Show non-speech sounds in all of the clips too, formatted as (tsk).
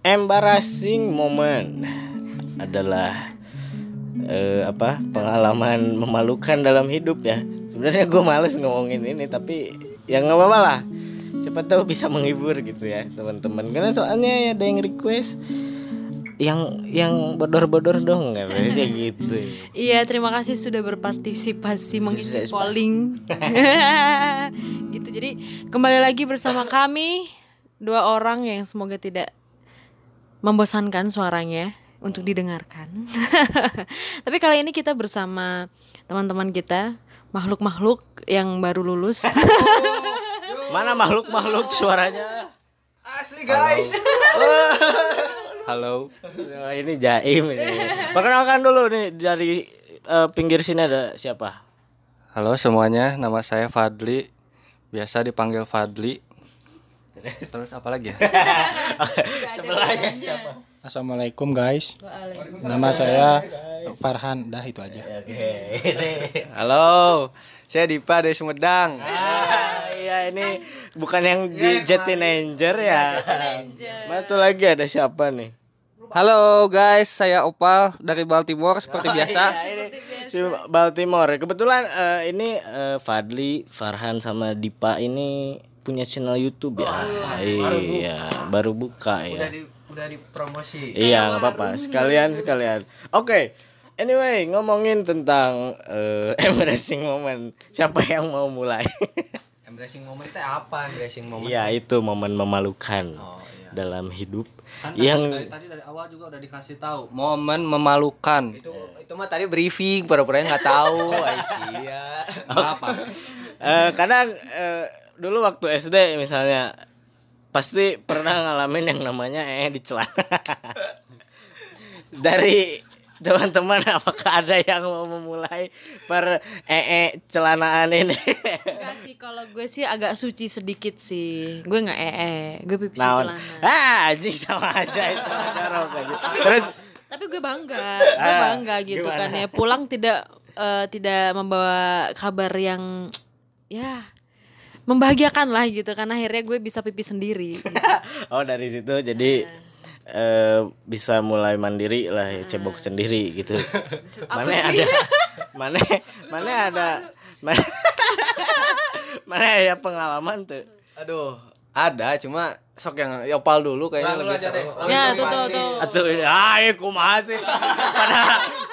embarrassing moment adalah eh, apa pengalaman memalukan dalam hidup ya sebenarnya gue males ngomongin ini tapi ya nggak apa-apa lah siapa tahu bisa menghibur gitu ya teman-teman karena soalnya ada yang request yang yang bodor-bodor dong nggak kayak (laughs) gitu Iya, terima kasih sudah berpartisipasi mengisi polling. (laughs) gitu. Jadi kembali lagi bersama kami dua orang yang semoga tidak membosankan suaranya untuk didengarkan. (laughs) Tapi kali ini kita bersama teman-teman kita, makhluk-makhluk yang baru lulus. (laughs) mana makhluk-makhluk suaranya Asli guys. Halo. Oh, ini Jaim ini. Perkenalkan dulu nih dari eh, pinggir sini ada siapa? Halo semuanya, nama saya Fadli. Biasa dipanggil Fadli. Terus apa lagi (laughs) ya? Sebelahnya siapa? Assalamualaikum guys. Nama saya Farhan. Dah itu aja. Oke. Halo, saya Dipa dari Sumedang. Ah, iya ini bukan yang di Jetinanger ya. Mana tuh lagi ada siapa nih? Halo guys, saya Opal dari Baltimore seperti biasa. Iya, ini si Baltimore. Kebetulan eh, ini eh, Fadli, Farhan sama Dipa ini punya channel YouTube ya. iya, baru buka ya. udah dipromosi. Iya, nggak apa-apa. Sekalian sekalian. Oke. Anyway, ngomongin tentang eh, (laughs) embarrassing moment. Siapa yang mau mulai? (laughs) Embracing moment itu apa? Embracing moment. Iya, itu momen memalukan dalam hidup yang Dari tadi dari awal juga udah dikasih tahu momen memalukan. itu itu mah tadi briefing pura-pura nggak tahu (laughs) Aisyah apa? eh, kadang eh, dulu waktu SD misalnya pasti pernah ngalamin yang namanya eh di celana. (laughs) Dari teman-teman apakah ada yang mau memulai per ee celanaan ini? (laughs) Enggak sih, kalau gue sih agak suci sedikit sih. Gue nggak ee, gue pipis Naon? celana. Ah, anjing sama aja itu cara gitu. Terus Tapi gue bangga, gue Ah, bangga gitu gimana? kan ya. Pulang tidak eh, tidak membawa kabar yang ya membahagiakan lah gitu kan akhirnya gue bisa pipis sendiri. (laughs) oh dari situ jadi eh, bisa mulai mandiri lah ya, cebok sendiri gitu. mana ada mana mana ada (laughs) mana mana ya pengalaman tuh. aduh ada cuma sok yang yopal dulu kayaknya lebih seru ya tuh tuh tuh. Atuh ini ah ya kumaha sih pada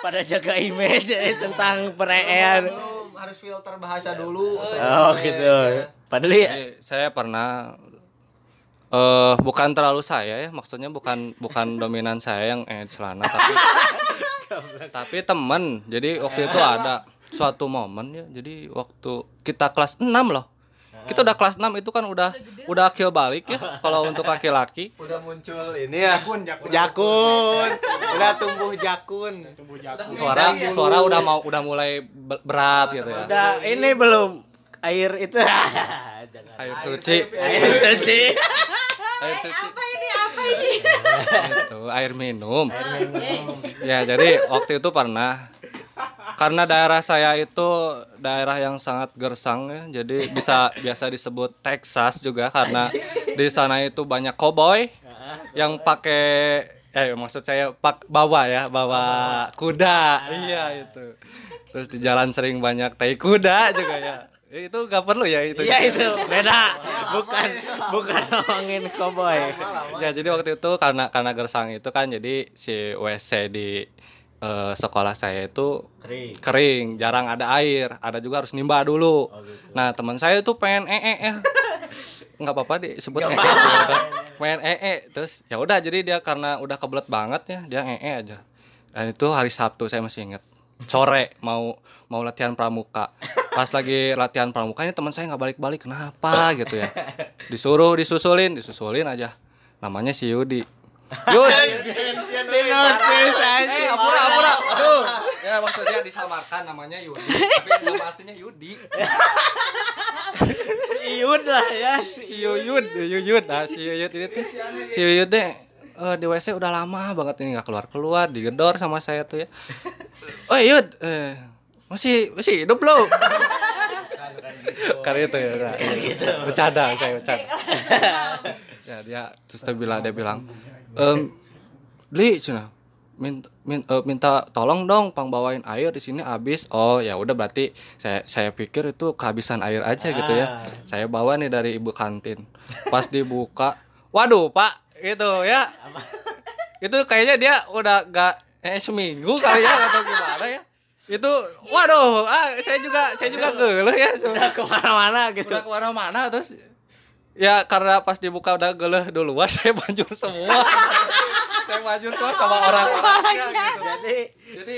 pada jaga image eh, tentang perean. Harus filter bahasa dulu Oh gitu. Padahal ya saya pernah eh bukan terlalu saya ya, maksudnya bukan bukan (laughs) dominan saya yang eh celana tapi tapi temen. Jadi waktu itu ada suatu momen ya. Jadi waktu kita kelas 6 loh. Kita udah kelas 6 itu kan udah udah akil balik ya kalau untuk laki-laki. udah muncul ini ya. Jakun udah tumbuh jakun. Suara suara udah mau udah mulai be- berat gitu ya. udah ini belum air itu. (laughs) Jangan. Air suci. air suci. air suci apa ini apa ini? Itu air minum. Ya jadi waktu itu pernah karena daerah saya itu daerah yang sangat gersang ya. Jadi bisa biasa disebut Texas juga karena di sana itu banyak cowboy yang pakai eh maksud saya pak bawa ya bawa kuda. Iya itu. Terus di jalan sering banyak tai kuda juga ya. Itu gak perlu ya itu. Iya itu. Beda. Bukan bukan ngomongin cowboy. Ya jadi waktu itu karena karena gersang itu kan jadi si WC di eh, sekolah saya itu Kering. kering, jarang ada air, ada juga harus nimba dulu. Nah teman saya tuh pengen ee ya, (laughs) nggak apa-apa disebut ee, udah. pengen ee, terus ya udah jadi dia karena udah kebelet banget ya dia ee aja. Dan itu hari Sabtu saya masih inget sore mau mau latihan pramuka. Pas lagi latihan pramuka ini teman saya nggak balik-balik. Kenapa gitu ya? (laughs) Disuruh disusulin disusulin aja. Namanya si Yudi Yud eh apura apura. aduh ya maksudnya disamarkan namanya Yudi. Tapi nama aslinya Yudi. Si Iud lah ya. Si Yuyud. Yuyud nah si Yuyud ini tuh. Si Yuyud deh eh, di WC udah lama banget ini nggak keluar keluar digedor sama saya tuh ya. Oh Yud eh, masih masih hidup lo karena itu ya nah, bercanda saya bercanda. Ya dia terus dia bilang dia bilang em li cina. Minta minta, minta tolong dong pang bawain air di sini habis. Oh ya udah berarti saya saya pikir itu kehabisan air aja gitu ya. Saya bawa nih dari ibu kantin. Pas dibuka (laughs) waduh pak gitu ya. Itu kayaknya dia udah gak eh, seminggu kali ya atau gimana ya. Itu waduh ah saya juga saya juga geluh ya. Udah ke mana-mana gitu. Udah ke mana-mana terus ya karena pas dibuka udah geleh duluan (laughs) saya banjur semua. Saya banjur semua sama orang orangnya gitu. jadi jadi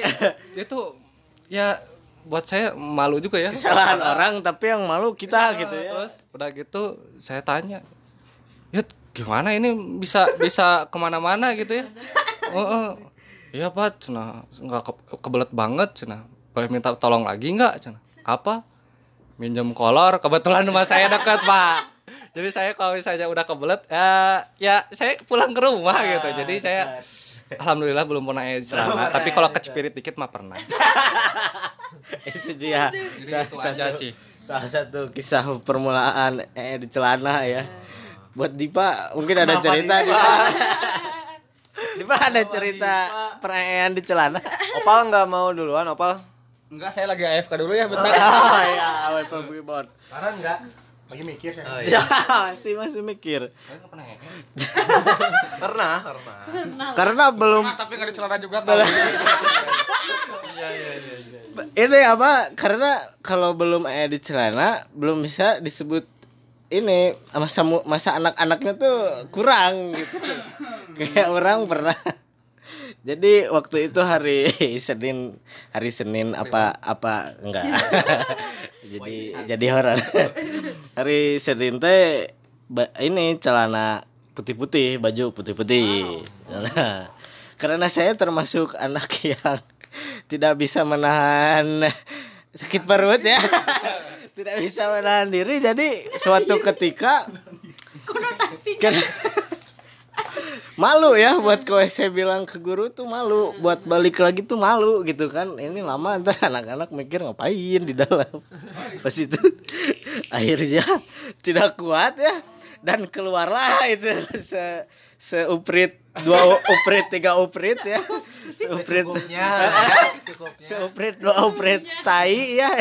itu ya buat saya malu juga ya. Kesalahan orang tapi yang malu kita gitu ya. terus udah gitu saya tanya ya gimana ini? Bisa bisa ke mana-mana gitu ya? Oh, oh. iya pak. Cina nggak ke, kebelet banget cina. Boleh minta tolong lagi nggak? Cina apa? Minjem kolor? Kebetulan rumah saya dekat pak jadi saya kalau misalnya udah kebelet ya ya saya pulang ke rumah gitu. Jadi saya alhamdulillah belum pernah ya celana tapi kalau kecepirit dikit mah pernah. (laughs) Itu dia. Jadi itu aja sih. salah satu kisah permulaan eh di celana ya. Buat Dipa mungkin ada cerita Dipa? Dipa? (laughs) Ada cerita perayaan di celana? Opal nggak mau duluan, Opal. Enggak, saya lagi AFK dulu ya bentar. (laughs) oh ya away from keyboard Karena enggak. Lagi mikir saya. Oh, (laughs) ya masih masih mikir. (laughs) Pernah, pernah. karena belum Tapi enggak di celana juga kalau. ini apa karena kalau belum ada di celana belum bisa disebut ini masa mu- masa anak-anaknya tuh kurang gitu. (laughs) Kayak orang pernah jadi waktu itu hari (laughs) Senin hari Senin apa apa? Enggak. (laughs) Jadi jadi horor. (laughs) Hari Senin teh ini celana putih-putih baju putih-putih. Nah, karena saya termasuk anak yang tidak bisa menahan sakit perut ya. Tidak bisa menahan diri. Jadi suatu ketika kan malu ya buat kalau saya bilang ke guru tuh malu. Buat balik lagi tuh malu gitu kan. Ini lama ntar anak-anak mikir ngapain di dalam. Pas itu (laughs) akhirnya tidak kuat ya. Dan keluarlah itu se seuprit dua uprit tiga uprit ya. Seuprit. (laughs) Seuprit dua uprit tai ya (laughs)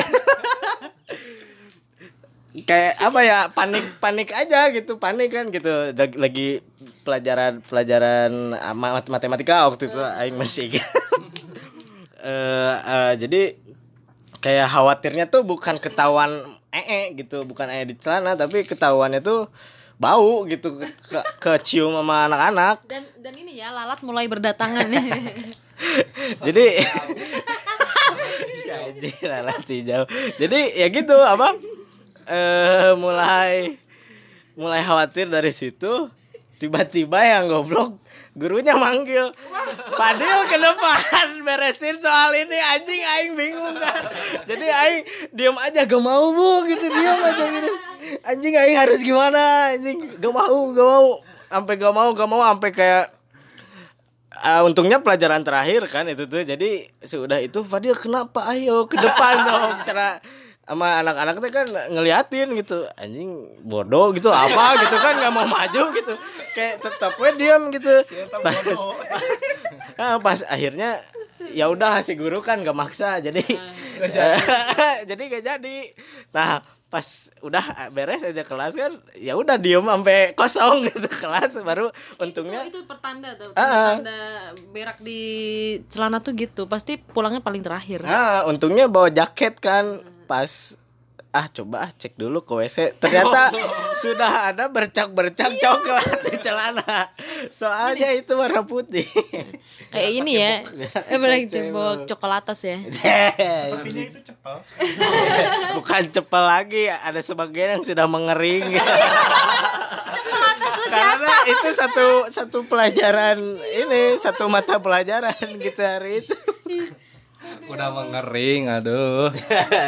kayak apa ya panik panik aja gitu panik kan gitu. Lag- lagi pelajaran pelajaran ah, ma- matematika waktu itu aing masih. (laughs) Eh, eh, jadi kayak khawatirnya tuh bukan ketahuan ee gitu bukan ee di celana tapi ketahuannya tuh bau gitu ke, ke, kecium sama anak-anak. Dan dan ini ya lalat mulai berdatangan (laughs) jadi (laughs) si lalat hijau. Jadi ya gitu apa eh mulai mulai khawatir dari situ tiba-tiba yang goblok gurunya manggil. Fadil ke depan beresin soal ini anjing aing bingung kan. Jadi aing diem aja gak mau bu gitu diem aja gitu. Anjing aing harus gimana anjing? Gak mau gak mau sampai gak mau gak mau sampai kayak Ah, untungnya pelajaran terakhir kan itu tuh. Jadi sudah itu Fadil kenapa? Ayo ke depan dong cara sama anak-anak tuh kan ngeliatin gitu anjing bodoh gitu apa gitu kan nggak mau maju gitu. Kayak tetap we diam gitu. Pas (laughs) Ah, pas akhirnya ya udah si guru kan gak maksa jadi (laughs) jadi. (laughs) gak jadi. Nah pas udah beres aja kelas kan ya udah diem sampai kosong gitu kelas baru untungnya itu, itu pertanda tuh Ah, ah. tanda berak di celana tuh gitu pasti pulangnya paling terakhir. Nah, untungnya bawa jaket kan pas ah coba ah cek dulu ke WC ternyata sudah ada bercak-bercak coklat di celana. Soalnya itu warna putih. Kayak ini ya? Eh boleh cebok. coklatas ya? Itu cepel. (laughs) Bukan cepel lagi ada sebagian yang sudah mengering. Karena itu satu satu pelajaran ini satu mata pelajaran gitu hari itu udah mengering aduh.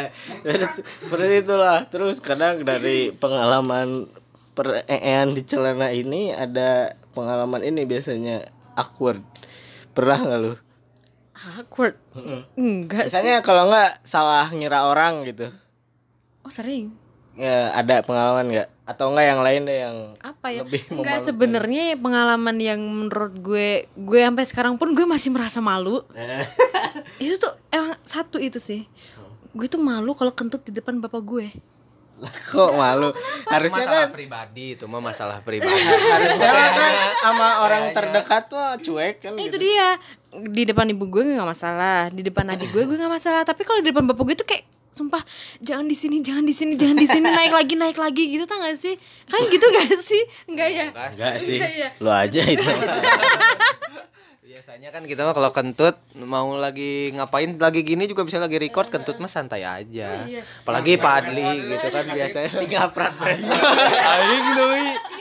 (laughs) Seperti itulah. Terus kadang dari pengalaman perean di celana ini ada pengalaman ini biasanya. Awkward. Pernah nggak lu? Awkward? Enggak sih biasanya kalau nggak salah ngira orang gitu. Oh sering ya, ada pengalaman nggak? Atau enggak yang lain deh yang apa ya? lebih enggak sebenarnya pengalaman yang menurut gue gue sampai sekarang pun gue masih merasa malu. (laughs) Itu tuh emang satu itu sih. Gue tuh malu kalau kentut di depan bapak gue. Kok malu? harusnya kan masalah pribadi itu mah masalah pribadi. Harusnya kan sama orang terdekat tuh cuek kan Nah, gitu. itu dia di depan ibu gue nggak masalah di depan adik gue gue nggak masalah. Tapi kalau di depan bapak gue tuh kayak sumpah jangan di sini jangan di sini jangan di sini naik lagi naik lagi gitu tau gak sih? Kan gitu gak sih? Enggak ya? Enggak sih. Enggak ya? lu aja itu. (laughs) Biasanya kan kita mah kalau kentut mau lagi ngapain lagi gini juga bisa lagi record kentut mah santai aja. Apalagi Padli gitu kan biasanya. Ngaprat (laughs) aing deui Iya,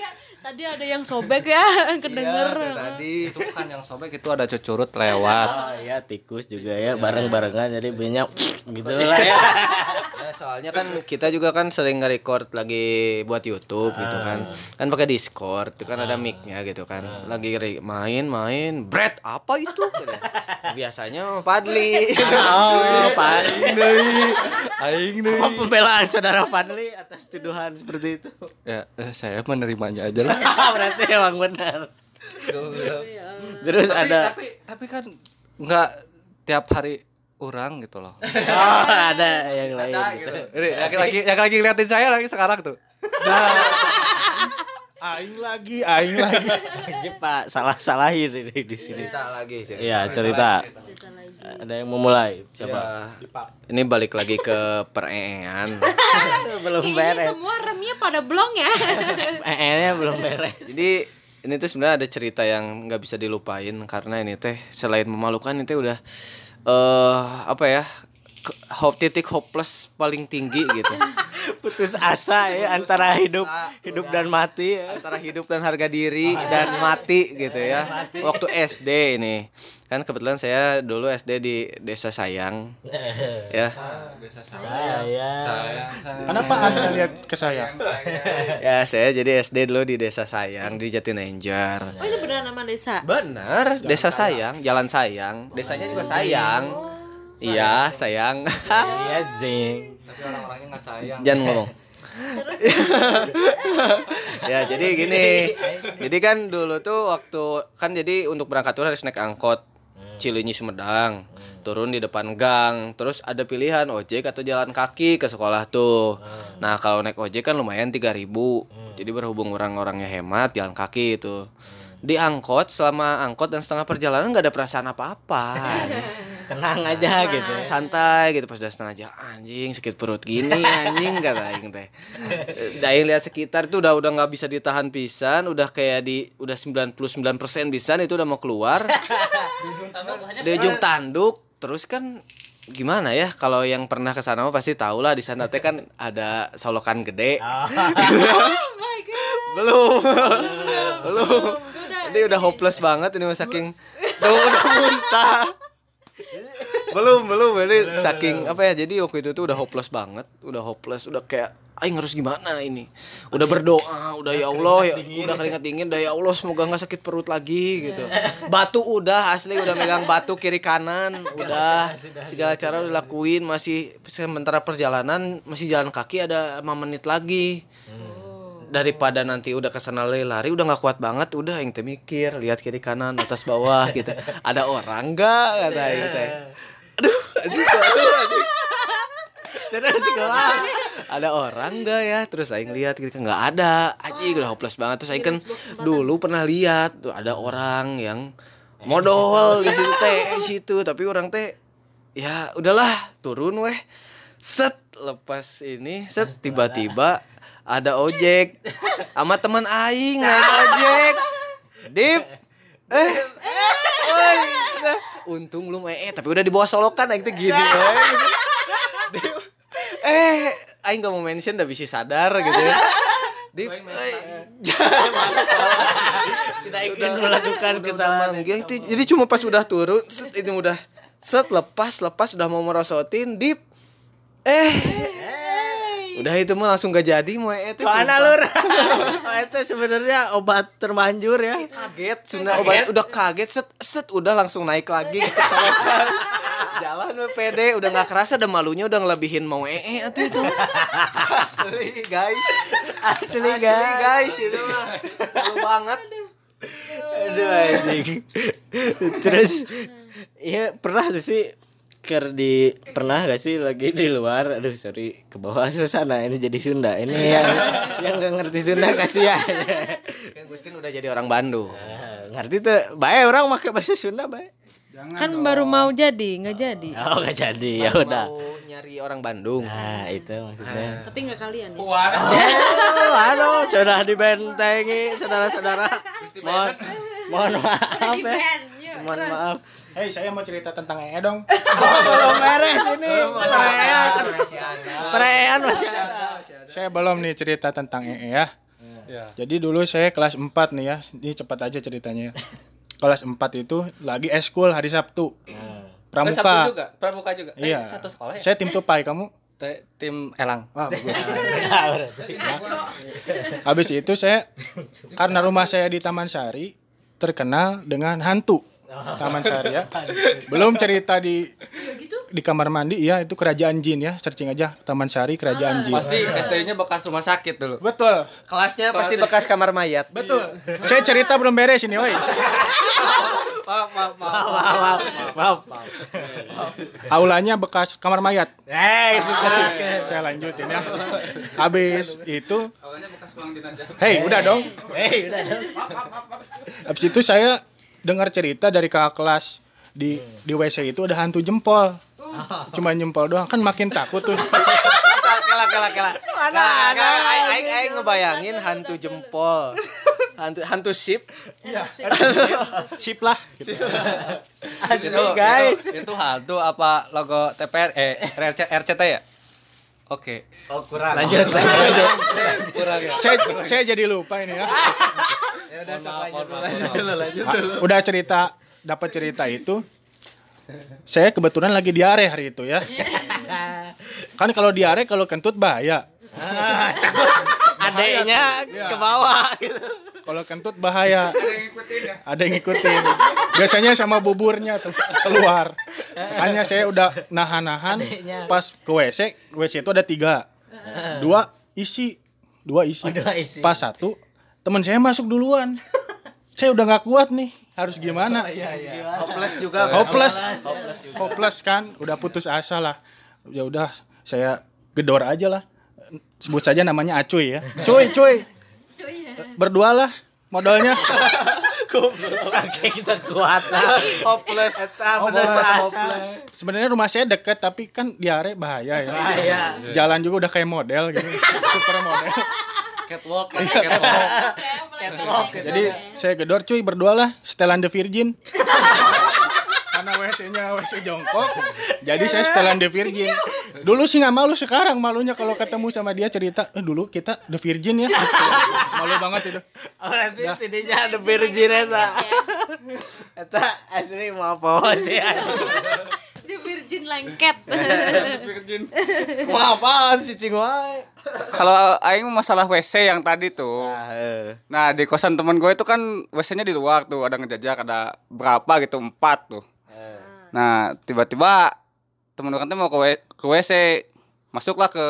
tadi ada yang sobek ya (laughs) kedenger. tadi. Itu kan yang sobek itu ada cucurut lewat. Oh (laughs) iya tikus juga ya bareng barengan jadi banyak (tsk) gitu lah ya. Ya, (laughs) soalnya kan kita juga kan sering nge-record lagi buat YouTube gitu kan. Kan pakai Discord, itu kan ada mic-nya gitu kan. Lagi main-main, Brad apa itu? Biasanya Padli. oh pak Aing apa pembelaan saudara Fadli atas tuduhan seperti itu? Ya eh, saya menerimanya aja lah (laughs) berarti emang benar. Terus ada tapi tapi kan nggak tiap hari orang gitu loh. (laughs) Oh ada yang lain gitu. ini yang lagi yang lagi ngeliatin saya lagi sekarang tuh (laughs) Aing lagi, aing lagi. (laughs) Anjir, Pak salah salahin ini di sini. Cerita lagi sih. iya cerita ada yang mau mulai siapa Ya, ini balik lagi ke perean. (laughs) belum ini beres. semua remnya pada blong ya? (laughs) Nya belum beres. Jadi ini tuh sebenarnya ada cerita yang nggak bisa dilupain karena ini teh selain memalukan ini teh udah eh apa ya ke- hope titik hopeless paling tinggi gitu putus asa ya antara hidup hidup dan mati ya. antara hidup dan harga diri dan mati gitu ya. Waktu SD ini. Kan kebetulan saya dulu SD di desa sayang. (laughs) Ya. Saya Kenapa Anda lihat ke saya? (laughs) ya saya jadi SD dulu di desa sayang di Jatinangor oh itu benar nama desa? Benar desa sayang. Jalan sayang. Desanya juga sayang. Iya sayang. Iya zing tapi orang-orangnya nggak sayang. Jangan ngomong. (laughs) Ya jadi gini. jadi kan dulu tuh waktu kan jadi untuk berangkat tuh harus naik angkot. Cilinyi Sumedang turun di depan gang. Terus ada pilihan ojek atau jalan kaki ke sekolah tuh. Nah kalau naik ojek kan lumayan 3000 jadi berhubung orang-orangnya hemat jalan kaki itu di angkot selama angkot dan setengah perjalanan nggak ada perasaan apa-apa. (laughs) Tenang aja gitu. santai gitu. Pas udah setengah jam anjing sakit perut gini anjing kata aing teh. Daing lihat sekitar itu udah udah nggak bisa ditahan pisan udah kayak di udah 99% pisan itu udah mau keluar. Di ujung tanduk terus kan gimana ya kalau yang pernah ke sana mah pasti tahu lah di sana teh kan ada solokan gede. Oh. (laughs) (laughs) My god. Belum. belum ini udah hopeless banget ini saking tuh udah muntah. Belum belum ini saking apa ya jadi waktu itu tuh udah hopeless banget udah hopeless udah kayak aing harus gimana ini? Udah berdoa udah ya Allah ya udah keringat dingin udah ya Allah semoga nggak sakit perut lagi gitu. Batu udah asli udah megang batu kiri kanan udah. segala cara udah lakuin masih sementara perjalanan masih jalan kaki ada 5 menit lagi daripada nanti udah ke sana lari lari udah nggak kuat banget udah yang teh mikir lihat kiri kanan atas bawah (laughs) gitu. Ada orang nggak? Kata aing teh aduh anjing aduh anjing. Terus kelar. ada orang nggak ya? Terus aing lihat kiri nggak ada. Anjing udah hopeless banget. Terus aing kan dulu pernah lihat tuh ada orang yang modal di situ teh di situ. Tapi orang teh ya udahlah turun weh. Set lepas ini set tiba-tiba ada ojek. Sama teman aing naik ojek. Dip. Eh. Oi, untung lu eh tapi udah di bawah solokan aing teh gini we. Dip, eh aing gak mau mention udah bisa sadar gitu ya. Dip. Eh, (laughs) tidak ingin melakukan kesalahan. itu jadi cuma pas udah turun set itu udah set lepas lepas udah mau merosotin dip. Eh udah itu mah langsung gak jadi mau eh itu Mana lur? (laughs) Itu sebenarnya obat termanjur ya. kaget sebenarnya obat udah kaget set set udah langsung naik lagi (laughs) ke solokan Jalan pede udah nggak kerasa udah malunya udah ngelebihin mau ee atuh itu. Asli guys. Asli Asli guys itu mah. Malu banget. Aduh anjing. Terus iya pernah tuh sih ker di pernah gak sih lagi di luar? Aduh sorry ke bawah suasana ini jadi Sunda. Ini yang yang gak ngerti Sunda kasihan. Kan Gustin udah jadi orang Bandung. Nah, ngerti tuh baik orang pakai bahasa Sunda baik kan baru mau jadi nggak jadi oh gak jadi ya udah Mau nyari orang Bandung. nah itu maksudnya tapi nggak kalian ya Oh, aduh, sudah dibentengi saudara-saudara. Mohon, mohon maaf ya. Mohon maaf. Hei, saya mau cerita tentang EE dong. (laughs) Belum beres ini. Perayaan. Perayaan masih ada. Saya belum nih cerita tentang EE ya. Jadi dulu saya kelas 4 nih ya. Ini cepat aja ceritanya. (laughs) Kelas 4 itu lagi eskul hari Sabtu. Pramuka. Sabtu juga, pramuka juga. Eh, Iya. satu sekolah ya. Saya tim tupai kamu. T- tim Elang. Wah, bagus. (laughs) Habis itu saya karena rumah saya di Taman Sari terkenal dengan hantu. (laughs) Taman Sari ya. Belum cerita di di kamar mandi iya itu kerajaan jin ya. Searching aja Taman Sari kerajaan jin. Pasti ST-nya bekas rumah sakit dulu. Betul. Kelasnya pasti bekas kamar mayat. Betul. Saya cerita belum beres ini, woi. Maaf, maaf, maaf. Maaf, maaf. Aulanya bekas kamar mayat. Eh. Saya lanjutin ya. Habis itu Hei, udah dong. Eh, udah dong. Habis itu saya dengar cerita dari kakak kelas di di WC itu ada hantu jempol. Cuma jempol doang kan makin takut tuh. (laughs) Kela kela kela. Mana ada? Aing aing aing ngebayangin hantu jempol. Hantu (laughs) hantu sip. Sip lah. gitu. Asli guys. Itu, hantu apa logo TPR eh RC, RCT ya? Oke. Oh kurang. Lanjut, lanjut. Saya saya jadi lupa ini ya. (laughs) Ya udah sok lanjut dulu, lanjut dulu, lanjut dulu. Udah cerita dapat cerita itu. Saya kebetulan lagi diare hari itu ya. Kan kalau diare kalau kentut bahaya. Adeknya ke bawah gitu. Kalau kentut bahaya. Ada yang ngikutin. Biasanya sama buburnya tuh keluar. Hanya saya udah nahan-nahan. Pas ke WC, WC itu ada tiga. Dua isi, dua isi. Oh, dua isi. Pas satu, teman saya masuk duluan. Saya udah nggak kuat nih. Harus gimana? Hopeless juga. Hopeless. Hopeless kan, udah putus asa lah. Ya udah, saya gedor aja lah. Sebut saja namanya Acuy ya. (laughs) Cuy, cuy. Berdua lah modalnya. (laughs) Saking kita kuat lah. (laughs) Hopeless. Sebenarnya rumah saya deket tapi kan diare bahaya ya. Bahaya. Jalan juga udah kayak model gitu. (laughs) Super model. Catwalk, catwalk. Catwalk. Jadi saya gedor cuy berdua lah setelan the virgin. Karena WC-nya WC jongkok. Jadi saya setelan the virgin. Dulu sih nggak malu sekarang malunya kalau ketemu sama dia cerita, eh dulu kita the virgin ya. malu banget itu. Oh nanti tidinya ada virgin eta. Eta asli mau apa sih? di virgin lengket (laughs) Mau apaan cicing wae? Kalau aing masalah WC yang tadi tuh. Ah, eh. Nah, di kosan temen gue itu kan WC-nya di luar tuh, ada ngejajak ada berapa gitu, empat tuh. Nah, tiba-tiba temen orang mau ke, W- ke WC. Masuklah ke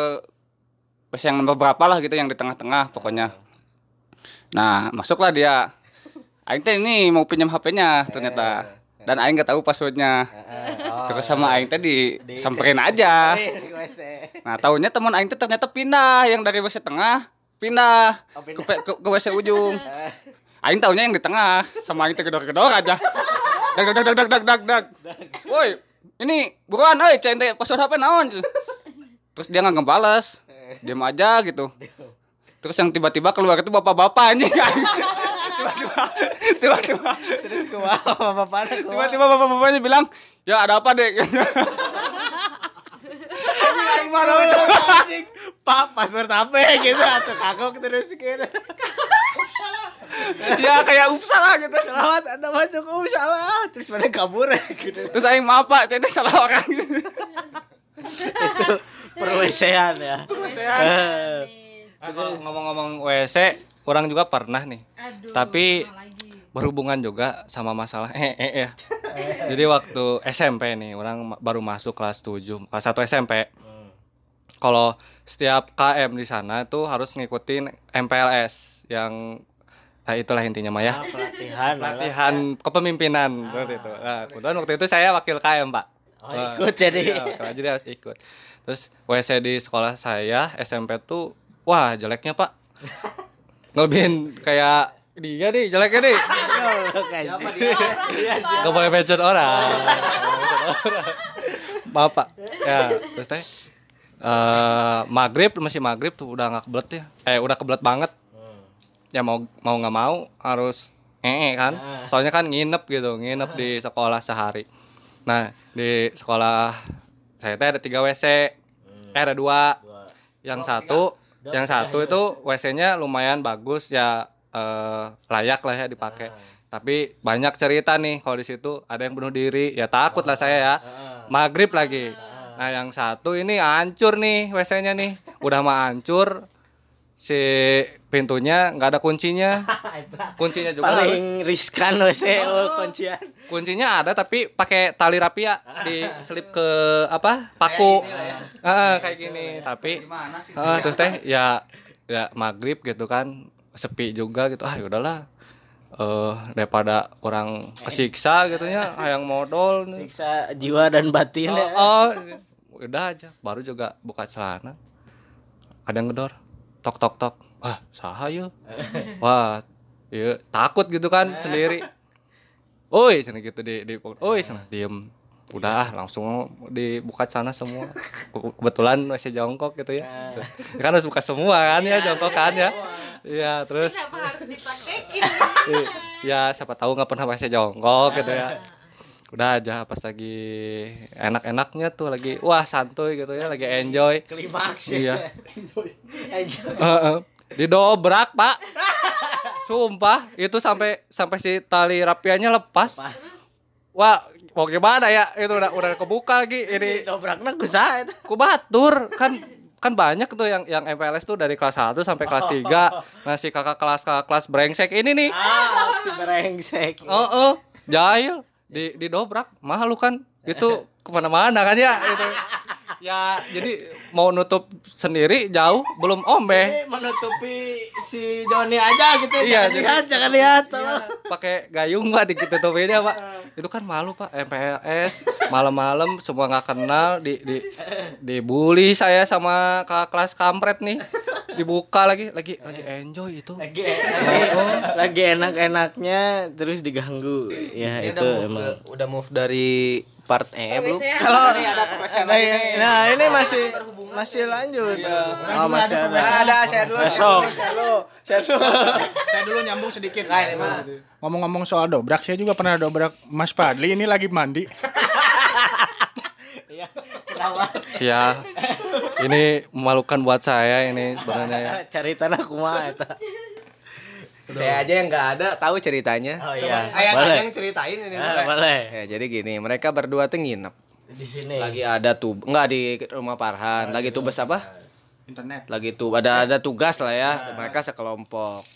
WC yang nomor berapa lah gitu yang di tengah-tengah pokoknya. Nah, masuklah dia. Aing teh ini mau pinjam HP-nya ternyata. Dan aing gak tahu passwordnya. Terus sama aing teh disamperin aja. Eh, (laughs) di. Nah, tahunya teman aing teh ternyata pindah yang dari WC tengah pindah, Oh, Ke, pindah. ke, ke WC ujung. (laughs) Aing tahunya yang di tengah, sama aing teh gedor-gedor aja. (laughs) Dag dag dag dag dag dag dag. Woi, ini buruan euy, cek teh password HP naon? (laughs) Terus dia nggak ngebales. Diam aja gitu. (laughs) Terus yang tiba-tiba keluar itu bapak-bapak anjing. (laughs) Tiba-tiba tiba-tiba Terus bapak tiba-tiba bapak-bapaknya bilang, "Ya ada apa, Dek?" malu itu. Pak password HP gitu atau kagok terus gitu. (laughs) ya kayak lah gitu. Selamat Anda masuk salah. Terus pada kabur (laughs) gitu. Terus aing maaf Pak, saya teh salah orang gitu. (laughs) Itu perwesean ya. Perwesean. Nah, kalau ngomong-ngomong WC, orang juga pernah nih. Tapi berhubungan juga sama masalah eh eh ya. Jadi waktu SMP nih, orang baru masuk kelas 7, kelas 1 SMP. Kalau setiap KM di sana tuh harus ngikutin MPLS yang nah itulah intinya mah ya. pelatihan Latihan kepemimpinan seperti itu. Nah, kebetulan waktu itu saya wakil KM, Pak. Oh, ikut jadi. Iya, wakil, jadi harus ikut. Terus WC di sekolah saya SMP tuh wah jeleknya, Pak. (laughs) Ngelebihin kayak dia nih jeleknya nih. Gak boleh mention orang. Maaf pak. Ya, terus teh eh maghrib masih maghrib tuh udah nggak kebelet ya. Eh udah kebelet banget. Ya mau mau nggak mau harus ee kan. Soalnya kan nginep gitu, nginep di sekolah sehari. Nah di sekolah saya teh ada tiga WC. Eh ada dua. Yang satu, yang satu itu WC-nya lumayan bagus ya eh, layak lah ya dipakai. Tapi banyak cerita nih kalau di situ ada yang bunuh diri, ya takut lah saya ya. Maghrib lagi. Nah yang satu ini hancur nih WC-nya nih, udah mah hancur. Si pintunya nggak ada kuncinya, (laughs) kuncinya juga harus paling riskan WC oh, kuncian. Kuncinya ada tapi pakai tali rapia (laughs) diselip ke apa paku. Heeh, kayak gini. tapi heeh, terus teh ya ya maghrib gitu kan sepi juga gitu. Ah yaudahlah. Eh daripada orang kesiksa gitu ya (laughs) yang modal siksa jiwa dan batin ya. oh, oh udah aja. Baru juga buka celana. Ada yang ngedor tok tok tok wah saha yuk (laughs) wah iya takut gitu kan sendiri Oi, sana gitu di di Oi, sana diem. Udah ah, langsung dibuka sana semua. Ke- Kebetulan masih jongkok gitu ya. (laughs) Kan harus buka semua kan ya jongkok kan ya. Iya, terus Kenapa harus (laughs) ya siapa tahu nggak pernah masih jongkok gitu ya. Udah aja pas lagi enak-enaknya tuh lagi wah santuy gitu ya, lagi enjoy. klimaks Iya. Enjoy. Heeh. Didobrak, Pak. Sumpah, itu sampai sampai si tali rapiannya lepas. Wah, mau gimana ya? Itu udah udah kebuka lagi ini dobrakna kusaha eta ku batur kan kan banyak tuh yang yang MPLS tuh dari kelas 1 sampai kelas 3. Nah, si kakak kelas kakak kelas brengsek ini nih. ah si brengsek Oh, oh, jahil di didobrak mahal lu kan? Itu ke mana-mana kan ya itu ya jadi mau nutup sendiri jauh belum ombe menutupi si Joni aja gitu Iya, jangan jadi- lihat jangan lihat tolong. pakai gayung pak ditutupinnya pak. Itu kan malu pak MPLS malam-malam semua nggak kenal di di dibully saya sama kakak kelas kampret nih dibuka lagi lagi lagi enjoy itu. Lagi lagi, lagi enak-enaknya terus diganggu. Ya Ini itu udah move, emang. udah move dari part E belum? kalau nah, ini- nah ini masih masih lanjut. Oh masih ada. ada saya dulu. besok. Saya dulu. Nyambung sedikit. Ngomong-ngomong soal dobrak, saya juga pernah dobrak Mas Padli. Ini lagi mandi. Iya, kenapa ya ini memalukan buat saya ini sebenarnya ya (laughs) cari tanah kumaha eta Saya aja yang nggak ada tahu ceritanya. oh iya Ayah boleh yang ceritain ini. Ah, boleh Ya, jadi gini, mereka berdua tuh nginep. di sini Lagi ada tuh nggak di rumah Farhan, lagi tugas apa? Internet. Lagi tuh ada ada tugas lah ya. Mereka sekelompok.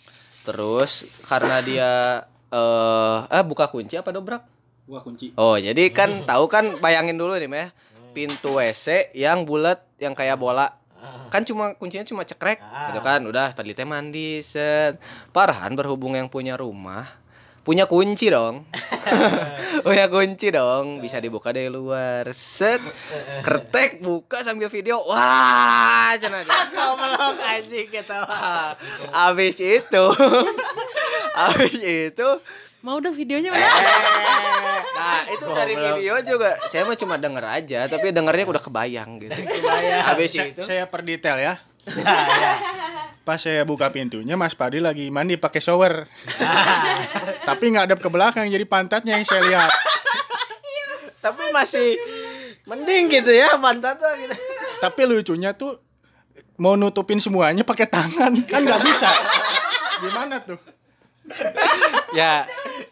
Terus karena dia (laughs) eh eh buka kunci apa dobrak? Gua kunci. Oh, jadi kan tahu kan bayangin dulu nih, Meh. Pintu WC yang bulat yang kayak bola. Kan cuma kuncinya cuma cekrek gitu kan. Udah Padli teh mandi set. Parhan berhubung yang punya rumah punya kunci dong. (laughs) punya kunci dong, bisa dibuka dari luar. Set. (laughs) Kretek buka sambil video. Wah, dia. kau melok Abis itu (laughs) Abis itu Mau dong videonya Eh, mana? (laughs) Nah itu dari video juga Saya mah cuma denger aja Tapi dengernya udah kebayang gitu (laughs) Habis Saya, itu saya per detail (laughs) ya. Pas saya buka pintunya, Mas Padli lagi mandi pakai shower. Tapi ngadep ke belakang, jadi pantatnya yang saya lihat. tapi masih mending gitu ya pantat tuh gitu Tapi lucunya tuh mau nutupin semuanya pakai tangan kan nggak bisa. Gimana tuh? Ya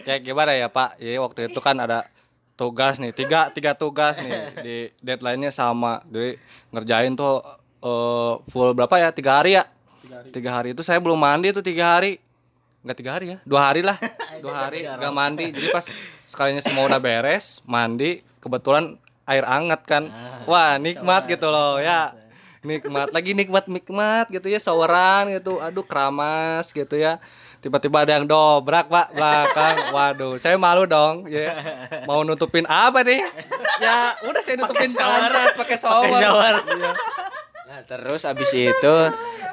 ya gimana ya Pak? Ya waktu itu kan ada tugas nih tiga tiga tugas nih. Di deadline-nya sama. Jadi ngerjain tuh eh, full berapa ya? Tiga hari ya? Tiga hari. Itu saya belum mandi tuh tiga hari. Nggak tiga hari ya? Dua hari lah. (laughs) Dua hari nggak mandi. Jadi pas sekalinya semua udah beres mandi kebetulan air hangat kan. Wah nikmat gitu loh ya. Nikmat lagi nikmat nikmat gitu ya. Saweran gitu. Aduh keramas gitu ya tiba-tiba ada yang dobrak pak belakang waduh saya malu dong ya mau nutupin apa nih ya udah saya nutupin pantat pakai shower, shower. Nah, terus abis itu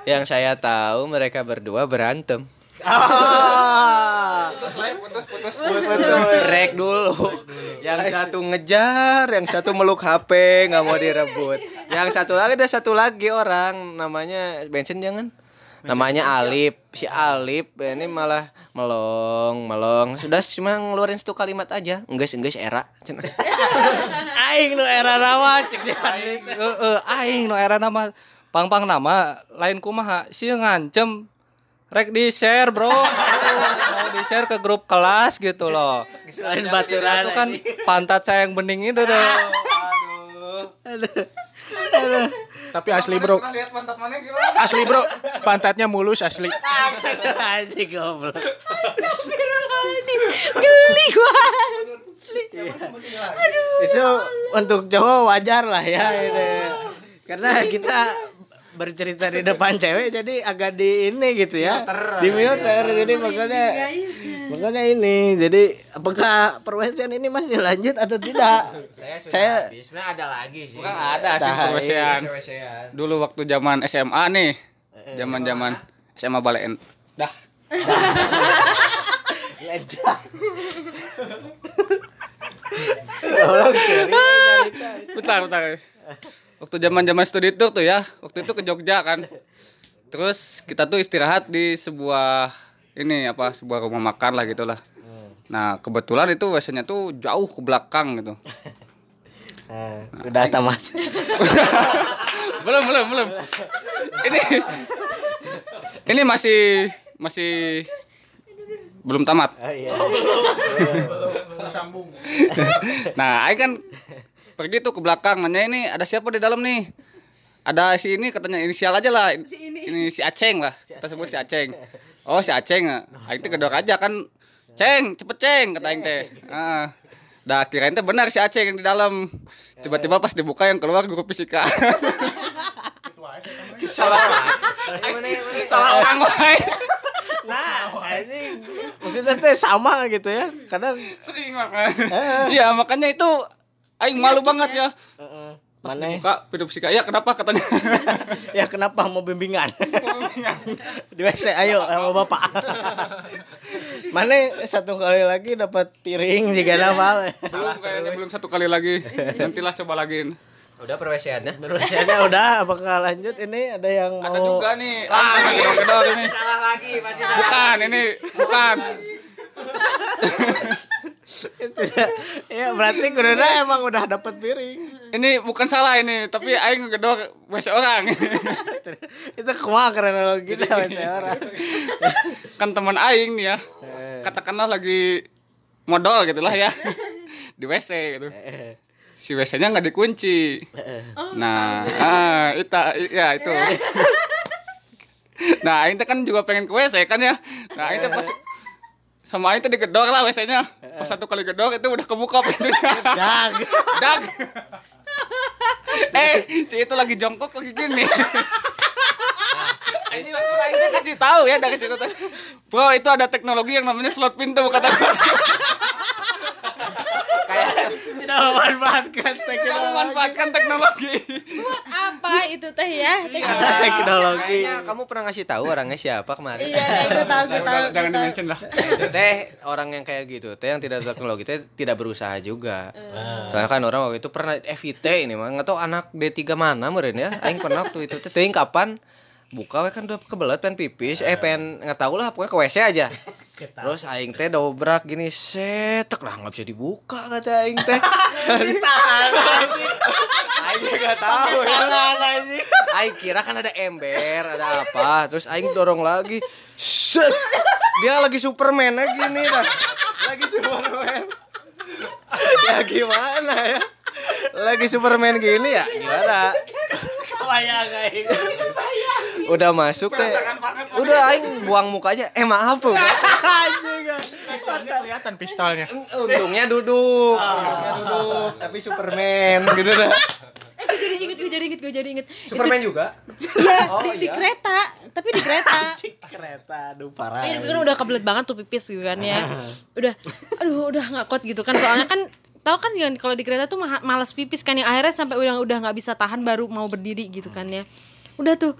yang saya tahu mereka berdua berantem. Ah. putus putus Break dulu. Yang satu ngejar, yang satu meluk HP, nggak mau direbut. Yang satu lagi ada satu lagi orang namanya bensin jangan. Namanya Alip. Si Alip ini malah melong, melong. Sudah cuma ngeluarin satu kalimat aja. Enggeus, enggeus era. Cenah. (laughs) Aing nu era nama cek si. Heeh, aing no era nama pang-pang nama lain kumaha sih ngancem rek di share bro (laughs) mau di share ke grup kelas gitu loh Selain baturan itu kan pantat saya yang bening itu tuh (laughs) aduh Tapi asli bro, asli bro, pantatnya mulus asli. Anjing goblok. Astagfirullahaladzim. Geli gua. Itu untuk cowok wajar lah ya ini. Karena kita bercerita di depan cewek jadi agak di ini gitu ya di filter jadi makanya makanya ini jadi apakah perwesian ini masih lanjut atau tidak saya Sebenarnya ada lagi sih. Bukan ada sih. Wesean. Dulu waktu zaman SMA nih. Zaman-zaman SMA Balen. (laughs) Dah. Bentar, bentar. (laughs) Waktu zaman-zaman studi tour tuh ya. Waktu itu ke Jogja kan. Terus kita tuh istirahat di sebuah ini apa sebuah rumah makan lah gitulah. Nah kebetulan itu WC-nya tuh jauh ke belakang gitu. Nah, (laughs) udah tamat (laughs) belum belum belum ini ini masih masih belum tamat oh, iya. nah Aing kan pergi tuh ke belakang nanya ini ada siapa di dalam nih? Ada si ini katanya inisial aja lah. Ini. Si Aceng lah kita sebut si Aceng. Oh si Aceng ah. Aing tuh gedor aja kan. Ceng cepet Ceng kata Aing teh. Ah. Dah kirain teh benar si Aceng yang di dalam. Tiba-tiba pas dibuka yang keluar guru fisika. (laughs) Salah. Salah orang wae nah ini maksudnya teh sama gitu ya kadang. Sering makan. Iya makanya itu aing malu banget ya. Mana buka pintu fisika. Ya kenapa? Katanya. (laughs) Ya kenapa? Mau bimbingan. (laughs) Di WC ayo sama bapak. (laughs) Mana satu kali lagi dapat piring jika nama belum kayaknya belum satu kali lagi. Nantilah coba lagi. Udah perweseannya. Terusnya udah apakah lanjut. Ini ada yang mau ada juga nih. Ah gedor ini Salah lagi masih bukan ini bukan ya berarti kuduna emang udah dapat piring. Ini bukan salah ini tapi aing gedor WC orang. (laughs) Itu kumaha karena lo gitu WC orang. Kan teman aing nih ya katakanlah lagi modal gitulah ya di WC gitu. Si WC-nya nggak dikunci. Nah ah, ita ya itu. (laughs) Nah aing kan juga pengen ke WC kan ya. Nah aing pas sama teh digedor lah WC-nya pas satu kali gedor itu udah kebuka pintunya (laughs) dag. Dag. (laughs) Eh si itu lagi jongkok lagi gini (laughs) ini langsung teh kasih tahu ya dari situ teh bro itu ada teknologi yang namanya slot pintu kata tidak memanfaatkan kita teknologi memanfaatkan teknologi. Buat apa itu teh ya? Ada teknologi. Kayaknya kamu pernah ngasih tahu orangnya siapa kemarin. Iya, gue tahu, gue tahu. jangan dimention lah. Teh orang yang kayak gitu teh yang tidak teknologi teh tidak berusaha juga. Soalnya kan orang waktu itu pernah FIT ini mah nggak tahu anak D3 mana meren ya. Aing pernah waktu itu teh. Teuing kapan buka we kan udah kebelet pengen pipis eh pengen nggak tahu lah pokoknya ke WC aja (laughs) terus aing teh dobrak gini setek lah nggak bisa dibuka kata aing teh (laughs) tahan aing nggak tahu ya Aing kira kan ada ember, ada apa. Terus Aing dorong lagi. Set. Dia lagi Superman lagi nih dah. Lagi Superman. (laughs) ya gimana ya? Lagi Superman gini ya? Gimana? kebayang aing udah masuk teh udah aing buang mukanya eh maaf Bu. Pistolnya kelihatan pistolnya. untungnya duduk untungnya duduk tapi Superman (laughs) gitu dah Eh gue jadi inget, gue jadi inget, gue jadi inget. Superman juga Iya, (laughs) di, di kereta, tapi di kereta. (laughs) kereta aduh parah Eh, gue kan udah kebelet banget tuh pipis gitu kan ya. Udah, aduh udah nggak kuat gitu kan. Soalnya kan tahu kan yang kalau di kereta tuh ma- malas pipis kan yang akhirnya sampai udah udah nggak bisa tahan baru mau berdiri gitu kan ya. Udah tuh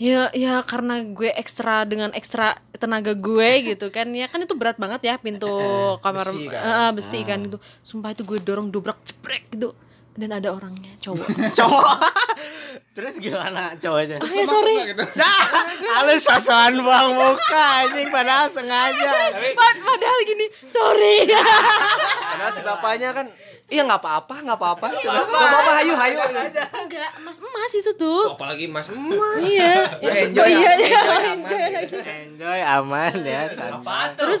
ya ya karena gue ekstra dengan ekstra tenaga gue (laughs) gitu kan. Ya kan itu berat banget ya pintu kamar Besi kan? Eh, eh, besi kan gitu. Sumpah itu gue dorong dobrak ceprek gitu. Dan ada orangnya cowok. (laughs) Cowok. Terus gimana cowoknya? Ah ya sorry. Dah halus sosokan buang muka anjing padahal sengaja. Pad- padahal gini sorry. Padahal si bapaknya kan iya nggak apa-apa nggak apa-apa. Nggak apa-apa hayu hayu. Enggak mas emas itu tuh apalagi mas emas. Iya. Ya, (laughs) enjoy oh, iya, ya. iya. Enjoy aman. Enjoy lagi. enjoy aman ya santai. Terus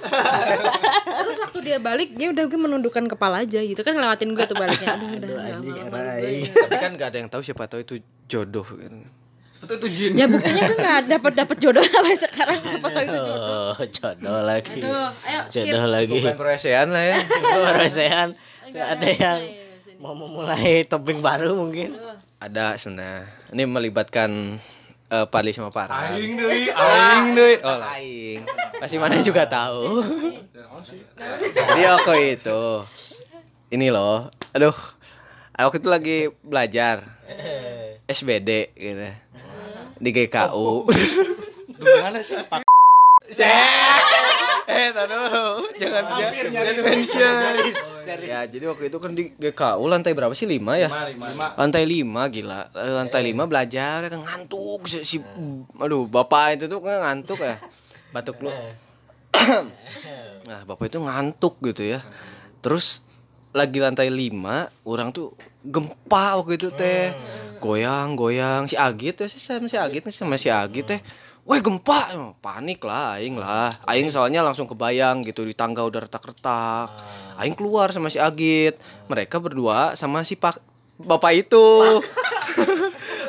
terus waktu dia balik dia udah gue menundukkan kepala aja gitu. Kan ngelewatin gue tuh baliknya. Aduh udah sama gue. tapi kan nggak ada yang tahu siapa tahu itu jodoh gitu. Itu itu jin. ya buktinya gue nggak dapat dapat jodoh sampai sekarang. Siapa tahu itu jodoh. Oh jodoh lagi. Aduh ayo skip. jodoh lagi bukan peresean lah ya. (laughs) Peresehan ada yang mau memulai topik baru mungkin. Ada sebenarnya. Ini melibatkan eh, Padli sama Parah Aing deui, aing deh (laughs) oh aing. Pasti mana juga tahu. Jadi aku itu ini loh. Aduh aku itu lagi belajar. SBD gitu. Di GKU gimana sih? Pak? Eh tahu dulu jangan jangan mention ya jadi waktu itu kan di GKU lantai berapa sih? Lima ya? Lantai lima gila. Lantai lima belajar kan ngantuk. Si, si aduh bapak itu tuh kan ngantuk ya. Batuk lu. (coughs) Nah bapak itu ngantuk gitu ya. Terus lagi lantai lima orang tuh gempa waktu itu teh. Goyang goyang si Agit ya sih sama si Agit sama si Agit teh Wah gempa, panik lah, aing lah. Aing soalnya langsung kebayang gitu di tangga udah retak-retak. Aing keluar sama si Agit. Mereka berdua sama si Pak Bapak itu. (laughs)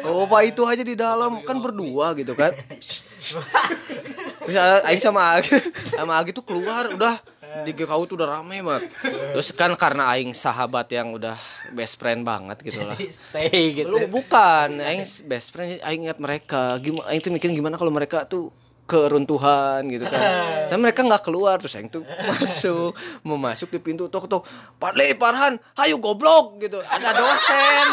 Oh, Bapak itu aja di dalam kan berdua gitu kan. (laughs) Terus uh, Aing sama Agit, sama Agit tuh keluar udah di GKU tuh udah rame banget. Terus kan karena Aing sahabat yang udah best friend banget gitu lah. stay gitu Lu bukan, aing best friend, aing ingat mereka. Gimana aing tuh mikirin gimana kalau mereka tuh keruntuhan gitu kan. (laughs) Dan mereka nggak keluar terus aing tuh masuk, mau masuk di pintu tok tok. Padli, Parhan, hayu goblok gitu. Ada dosen.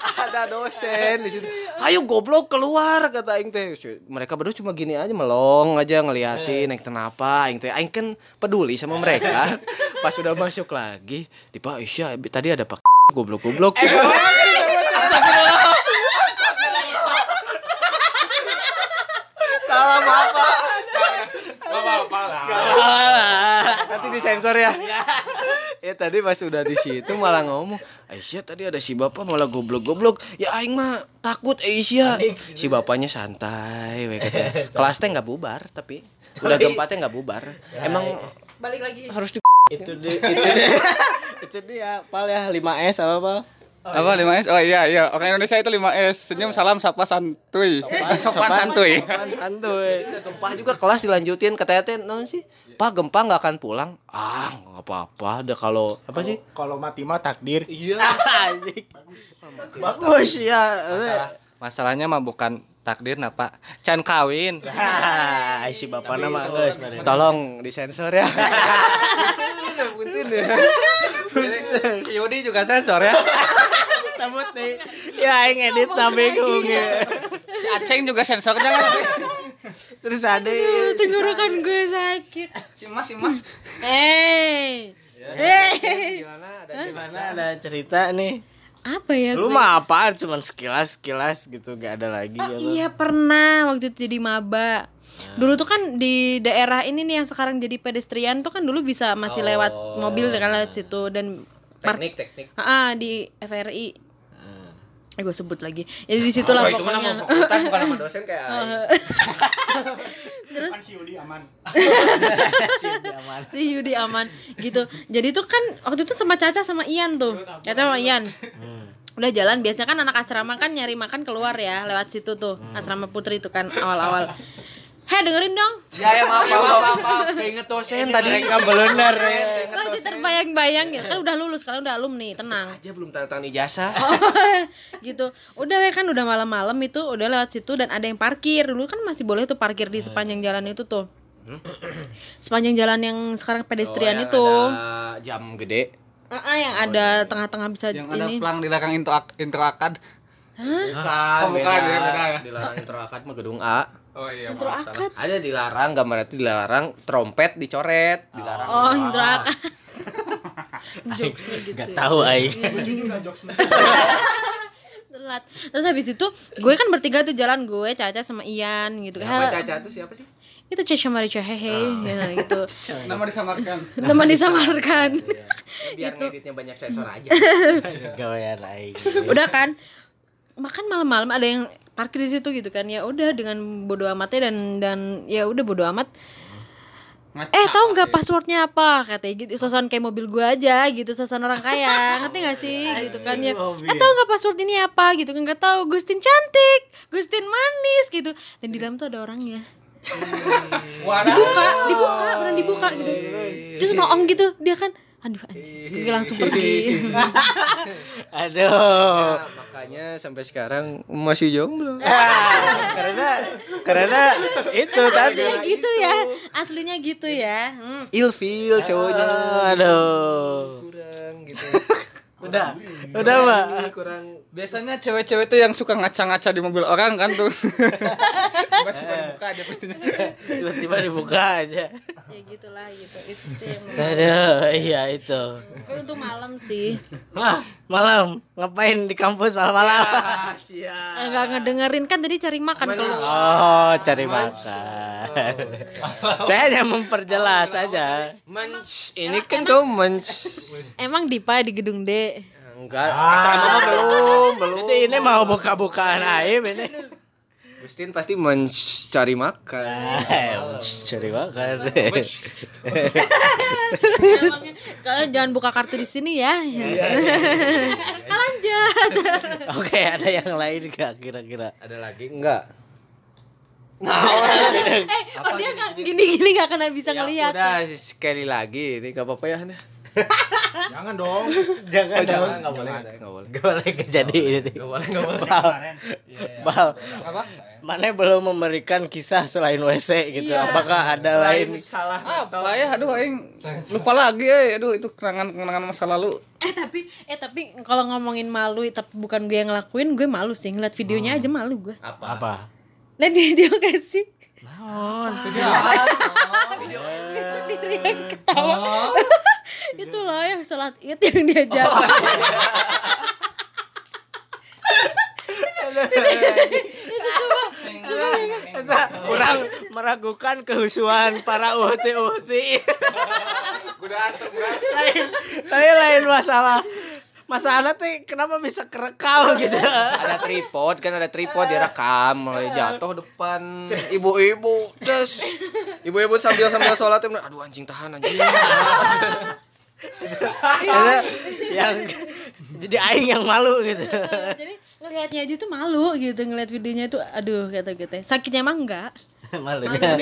Ada dosen di situ. Hayu goblok keluar kata aing teh. Mereka berdua cuma gini aja melong aja ngeliatin aing kenapa aing teh aing kan peduli sama mereka. (laughs) Pas udah masuk lagi, di Pak Isya tadi ada Pak (laughs) goblok-goblok. Salah bapak. Nanti disensor ya. Ya tadi pas udah di situ malah ngomong, Aisyah tadi ada si bapak malah goblok-goblok. Ya aing mah takut Aisyah. Si bapaknya santai, we katanya. (laughs) Kelasnya nggak bubar tapi udah gempatnya nggak bubar. Emang balik lagi harus di itu dia itu dia (laughs) itu dia pal ya 5S apa pal Apa 5S? Oh iya iya. Orang Indonesia itu 5S. Senyum, salam, sapa, santuy. Sopan santuy. (laughs) Sopan santuy gempa juga kelas dilanjutin katanya teh non sih pak gempa nggak akan pulang ah nggak apa-apa deh kalau apa sih Kalau mati mah takdir. iya Anjing. (laughs) bagus ya Masalahnya mah bukan takdir napa can kawin. (laughs) Ah, si bapak nama geus mere. tolong disensor ya punten ya Si Yudi juga sensor ya. (laughs) Sabut nih. Ya aing edit tapi bingung ya. Si Aceng juga sensornya kan. Terus ada tenggorokan gue sakit Mas, si Mas. (laughs) eh eh gimana? Ada cerita. Nih. apa ya Lu gue? mah apaan? Cuman sekilas-sekilas gitu gak ada lagi Oh, iya pernah. Waktu itu jadi maba. Dulu tuh kan di daerah ini nih yang sekarang jadi pedestrian tuh kan dulu bisa masih lewat mobil kan lewat situ dan teknik teknik. Ah, di FRI. Eh gue sebut lagi. Jadi di situ lah oh, itu pokoknya. nama fakultas bukan nama dosen kayak. (laughs) Terus (laughs) si Yudi aman. si Yudi aman gitu. Jadi tuh kan waktu itu sama Caca sama Ian tuh. Caca sama Ian. udah jalan biasanya kan anak asrama kan nyari makan keluar ya lewat situ tuh asrama putri itu kan awal-awal Heh dengerin dong Ya ya maaf maaf maaf, maaf. Keinget dosen tadi. Belunar ya. Masih terbayang-bayang gitu kan udah lulus kalian udah alumni tenang Aja belum tanda tangan ijazah. (laughs) gitu udah we kan udah malam-malam itu udah lewat situ dan ada yang parkir dulu kan masih boleh tuh parkir di sepanjang jalan itu tuh sepanjang jalan yang sekarang pedestrian Oh, yang itu ada jam gede. Ah, ah, yang ada tengah-tengah bisa Yang ada ini pelang di belakang intro intro akad. Bukan, Oh, bukan, beda. ya, beda ya. Dilarang intro akad mah gedung A. Oh iya. intro akad Ada dilarang, gambar itu dilarang, trompet dicoret, dilarang. oh intro akad (laughs) jokesnya gitu Gak ya. tahu aing. (laughs) telat terus habis itu gue kan bertiga tuh jalan gue Caca sama Ian gitu Siapa kan Caca tuh siapa sih? itu Caca Marica hehe (laughs) ya, gitu Nama disamarkan. nama disamarkan Biar ngeditnya banyak sensor aja. Gawean aing. udah kan makan malam-malam ada yang parkir di situ gitu kan. Ya udah dengan bodo amatnya dan dan ya udah bodo amat. Eh tahu nggak passwordnya apa? Katanya gitu sosokan kayak mobil gua aja gitu sosokan orang kaya. Ngerti nggak sih? Gitu kan ya. eh tahu nggak password ini apa? Gitu kan nggak tahu Gustin cantik Gustin manis gitu. Dan di dalam tuh ada orangnya. Dibuka dibuka beneran dibuka gitu. Terus noong gitu dia kan aduh anjing gue langsung pergi (laughs) Aduh. Nah, makanya sampai sekarang masih jomblo. karena karena itu tadi. aslinya gitu ya aslinya gitu ya hmm. Ilfil cowoknya. Aduh. Kurang gitu. Udah. Udah, Mbak. Kurang Biasanya cewek-cewek tuh yang suka ngaca-ngaca di mobil orang kan tuh. (laughs) Tiba-tiba dibuka aja pastinya. (laughs) Tiba-tiba dibuka aja. ya gitulah gitu itu yang (laughs) Aduh, iya itu. tapi untuk malam sih Wah, malam ngapain di kampus malam-malam? eh, nggak ngedengerin kan tadi cari makan kalau Oh, cari makan. Saya hanya memperjelas saja. Mens, ini kan kau mens. emang Dipa di gedung D Enggak, asrama mah belum, belum. Jadi ini mau buka-bukaan aib ini. Gustin pasti mencari makan. cari makan. Kalian jangan buka kartu di sini ya lanjut Oke, ada yang lain gak kira-kira? Ada lagi enggak? eh oh dia gini-gini nggak akan bisa ngelihat Udah sekali lagi, ini enggak apa-apa ya. Anda. Jangan dong. Jangan Oh, dong. jangan, enggak boleh, enggak boleh. Gak boleh kejadi ini. Enggak boleh, enggak boleh. Bal, Bal, Apa? mana belum memberikan kisah selain WC gitu? Apakah ada lain? Salah. Apa ya? Aduh aing lupa lagi eh. Aduh itu kenangan-kenangan masa lalu. eh tapi eh tapi kalau ngomongin malu tapi bukan gue yang ngelakuin gue malu sih ngeliat videonya aja malu gue Apa? lihat video (laughs) gak sih Itu dia yang ketawa (laughs) itu loh yang sholat id yang dia jawab itu coba Eta, kurang meragukan kehusuan para uhti-uhti. lain, tapi lain masalah. Masalah tuh kenapa bisa kerekam gitu. Ada tripod kan ada tripod direkam mulai jatuh depan ibu-ibu terus ibu-ibu sambil sambil sholat aduh anjing tahan anjing Karena yang jadi aing yang malu gitu. jadi ngelihatnya aja tuh malu gitu ngelihat videonya itu aduh kata gitu sakitnya emang enggak (laughs) malunya.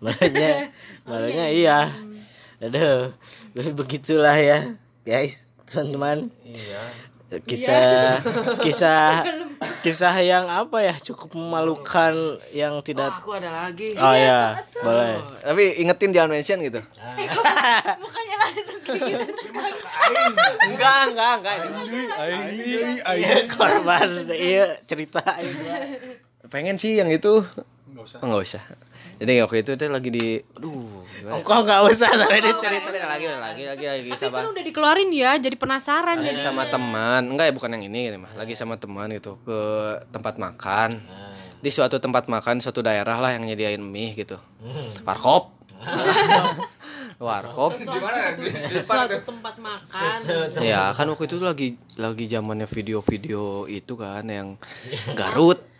malunya Malunya. (laughs) Iya. Aduh, begitulah ya, guys, teman-teman. Iya. Kisah kisah kisah yang apa ya cukup memalukan yang tidak aku ada lagi Oh ya, boleh. tapi ingetin jangan mention gitu mukanya langsung gitu enggak. Enggak enggak Iya, korban iya cerita. Pengen sih yang itu. Nggak usah. Jadi waktu itu tuh lagi di aduh gimana? kok nggak usah? Tapi dia cerita. Tapi lagi lagi lagi lagi tapi sama kan udah dikeluarin ya jadi penasaran lagi jadi. sama teman. Enggak ya bukan yang ini ini mah. Lagi sama teman gitu ke tempat makan. Di suatu tempat makan suatu daerah lah yang nyediain mie gitu. Warkop (laughs) warkop suatu tempat makan ya kan waktu itu lagi lagi zamannya video-video itu kan yang Garut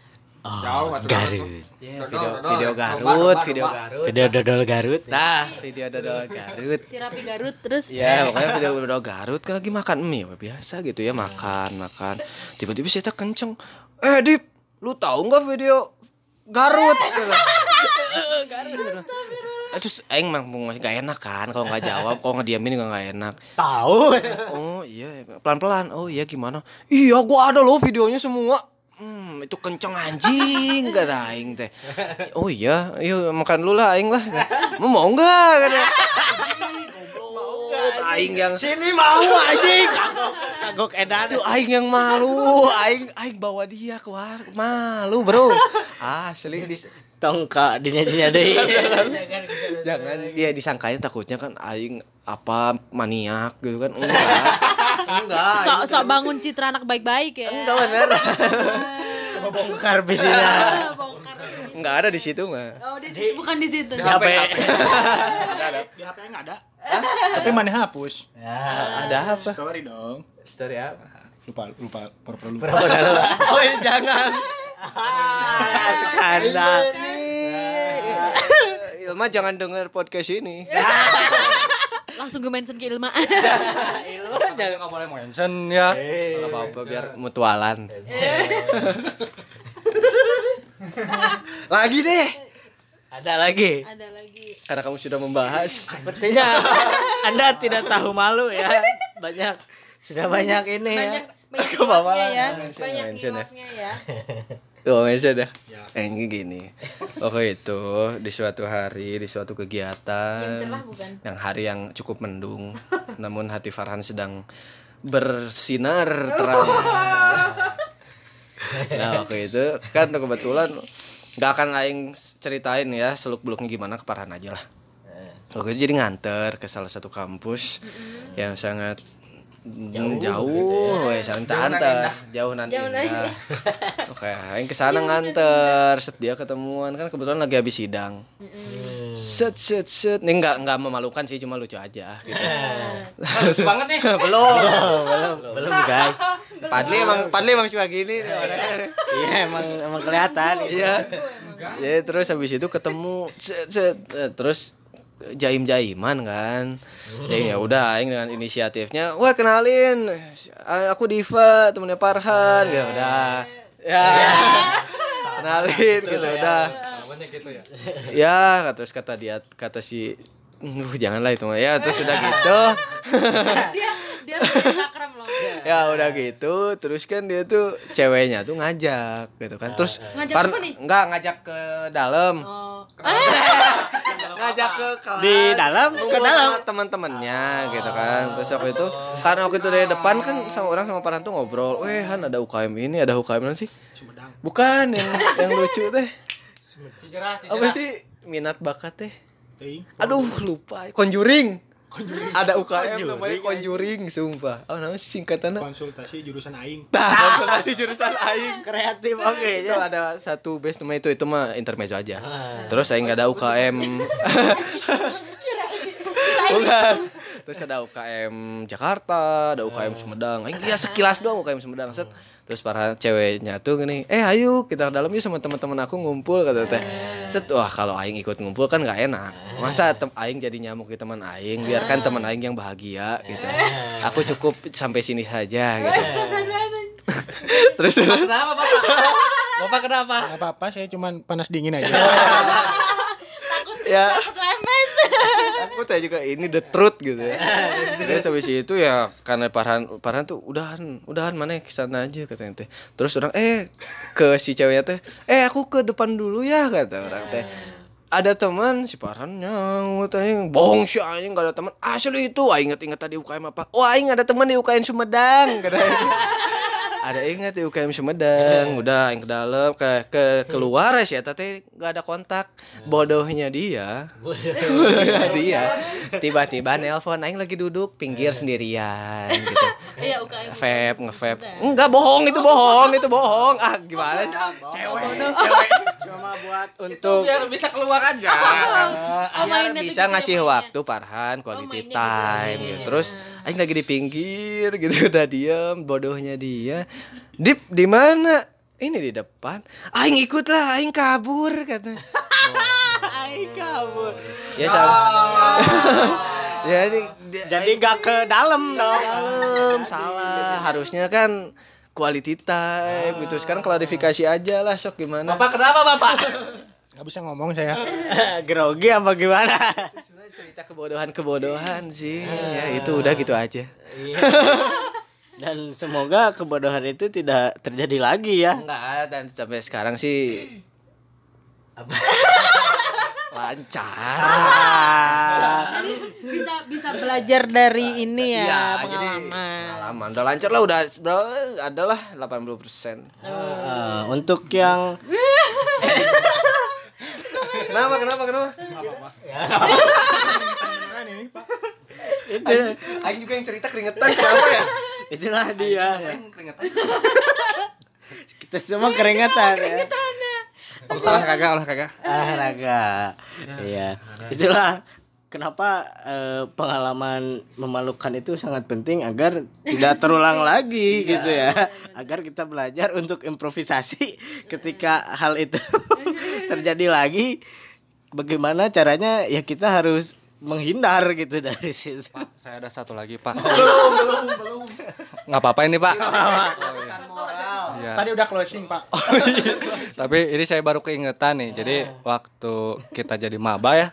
Jauh atuh. Garut. Ya, video video Garut, video Garut. Video dodol Garut. Nah, video dodol Garut. Si Rapi Garut terus Ya, pokoknya video dodol Garut kan lagi makan mie biasa gitu ya, makan, makan. Tiba-tiba saya kenceng. Eh, Dip, lu tahu nggak video Garut? Garut. Terus aing mah gak enak kan kalau nggak jawab, kalau ngediamin juga nggak enak. Tahu. Oh iya, pelan-pelan. Oh iya gimana? Iya, gua ada loh videonya semua. Hmm, itu kenceng anjing (laughs) gak ada aing teh. Oh iya, yuk makan dulu lah aing lah. Mau mau enggak kata. Aing yang Sini mau anjing. Kagok edan. itu aing yang malu. Aing aing bawa dia keluar. Malu, Bro. Asli Tongka dinya dinya deui. (laughs) jangan dia (laughs) disangkain takutnya kan aing apa maniak gitu kan enggak (laughs) enggak sok sok bangun citra anak baik-baik ya. enggak Coba bongkar bisnya. Bongkar. enggak ada di situ mah Oh, di situ bukan di situ. HP. Di HP nggak ada. Tapi mana hapus? ada apa Story dong. story apa Lupa lupa pura-pura lupa. oh iya, Skandal. Ilma jangan denger podcast ini (laughs) Langsung gue mention ke Ilma. (laughs) Jangan nggak boleh mention ya. Gak apa-apa biar mutualan Lagi deh Ada lagi. Ada lagi. Karena kamu sudah membahas Sepertinya Anda tidak tahu malu ya. Banyak sudah banyak ini ya. Banyak banyak ya. Banyak ya. ya. Tuh aja dah. Eh ini gini. Waktu itu Di suatu hari Di suatu kegiatan Yang cerah bukan? Yang hari yang cukup mendung (laughs) Namun hati Farhan sedang Bersinar terang. Nah waktu itu Kan kebetulan Gak akan aing ceritain ya Seluk beluknya gimana ke Farhan aja lah. Waktu itu jadi nganter ke salah satu kampus Yang sangat jauh, jauh ya. saling antar. jauh nanti indah. oke yang ke sana nganter. set dia ketemuan. Kan kebetulan lagi habis sidang. Set set set. Ini nggak nggak memalukan sih cuma lucu aja gitu. (laughs) Lucu banget nih. (laughs) belum belum. Belum guys. (laughs) Padli emang Padli emang suka gini nih orangnya. Iya emang emang kelihatan. iya. Ya terus habis itu ketemu. Set, set, eh, terus jaim jaiman kan. Ya ya udah aing dengan inisiatifnya wah kenalin aku Diva temennya Parhan ya udah. Ya. (laughs) Kenalin gitu udah. Gitu ya. ya terus kata dia kata si Uh, janganlah itu ya terus udah gitu. (laughs) Dia dia sakram loh. ya udah gitu terus kan dia tuh ceweknya tuh ngajak gitu kan. Terus Ngajak nih? enggak ngajak ke dalam. Oh. (laughs) ngajak ke kelas. Di dalam ke dalam. teman-temannya gitu kan. Terus waktu itu karena waktu itu dari depan kan sama orang sama Paran tuh ngobrol. Weh Han ada UKM ini ada UKM mana sih? Bukan yang yang lucu teh. Apa sih? Minat bakat teh Aduh lupa. Conjuring. Ada UKM namanya conjuring sumpah. Oh namanya singkatannya? Konsultasi jurusan aing. Nah, konsultasi jurusan aing. (laughs) Kreatif oke itu ada satu base nama itu itu mah intermezzo aja. Terus saya nggak ada UKM bukan terus ada UKM Jakarta ada UKM Sumedang Aing iya sekilas doang UKM Sumedang set terus para ceweknya tuh gini eh ayo kita ke dalam yuk sama teman-teman aku ngumpul kata teh set wah kalau Aing ikut ngumpul kan nggak enak masa tem Aing jadi nyamuk di teman Aing biarkan teman Aing yang bahagia gitu aku cukup sampai sini saja gitu (laughs) terus Kenapa Bapak? Bapak kenapa? Gak apa-apa, saya cuman panas dingin aja. Takut (laughs) ya takut lemes. Aku tanya juga ini the truth gitu ya. Terus habis itu ya karena Parhan Parhan tuh udahan udahan mana ke sana aja katanya teh. Terus orang eh ke si ceweknya teh eh aku ke depan dulu ya kata orang teh. Ada teman si Parhan nyaut tanya bohong sih anjing gak ada teman. Asli itu ah inget inget tadi UKM apa? Oh aing ada teman di UKM Sumedang katanya ada ingat di UKM Sumedang udah yang ke dalam ke ke keluar ya tete nggak ada kontak. Bodohnya dia. Bodohnya (laughs) dia. Tiba-tiba nelpon aing lagi duduk pinggir sendirian gitu. (laughs) Iya UKM. vape ngevape. Enggak bohong itu bohong itu bohong. Ah gimana? Cewek. (laughs) Cewek. Cuma buat untuk biar bisa keluar aja. Oh, biar bisa tuh ngasih gitu waktu Parhan quality mainnya gitu time gitu. Terus aing lagi di pinggir gitu. Udah diem bodohnya dia. Dip di mana? ini di depan aing ikut lah aing kabur kata Aing kabur. ya sama (laughs) jadi dia- Jadi gak ke dalam dong. dalam salah harusnya kan quality time gitu sekarang klarifikasi aja lah sok gimana Bapak kenapa bapak? Gak bisa ngomong saya. (laughs) Grogi apa gimana? sebenarnya cerita kebodohan kebodohan sih ya itu udah gitu aja (laughs) Dan semoga kebodohan itu tidak terjadi lagi ya. enggak dan sampai sekarang sih (laughs) lancar. Bisa bisa belajar dari ini ya, Ya, jadi pengalaman. pengalaman. Udah lancar lah udah bro adalah 80 persen. Eh, untuk yang (laughs) kenapa kenapa kenapa? (laughs) Itu Aing juga yang cerita keringetan kenapa ya? (laughs) Itulah dia ya. (laughs) Kita semua keringetan ya. olahraga olahraga? Olahraga. Iya. Itulah kenapa eh, pengalaman memalukan itu sangat penting agar tidak terulang (laughs) lagi gitu ya. Agar kita belajar untuk improvisasi ketika hal itu terjadi lagi. Bagaimana caranya? Ya kita harus menghindar gitu dari situ Saya ada satu lagi pak. (laughs) belum belum belum. Nggak apa-apa ini pak. Iya. Tadi udah closing, Pak. Tapi ini saya baru keingetan nih. Jadi waktu kita jadi maba ya,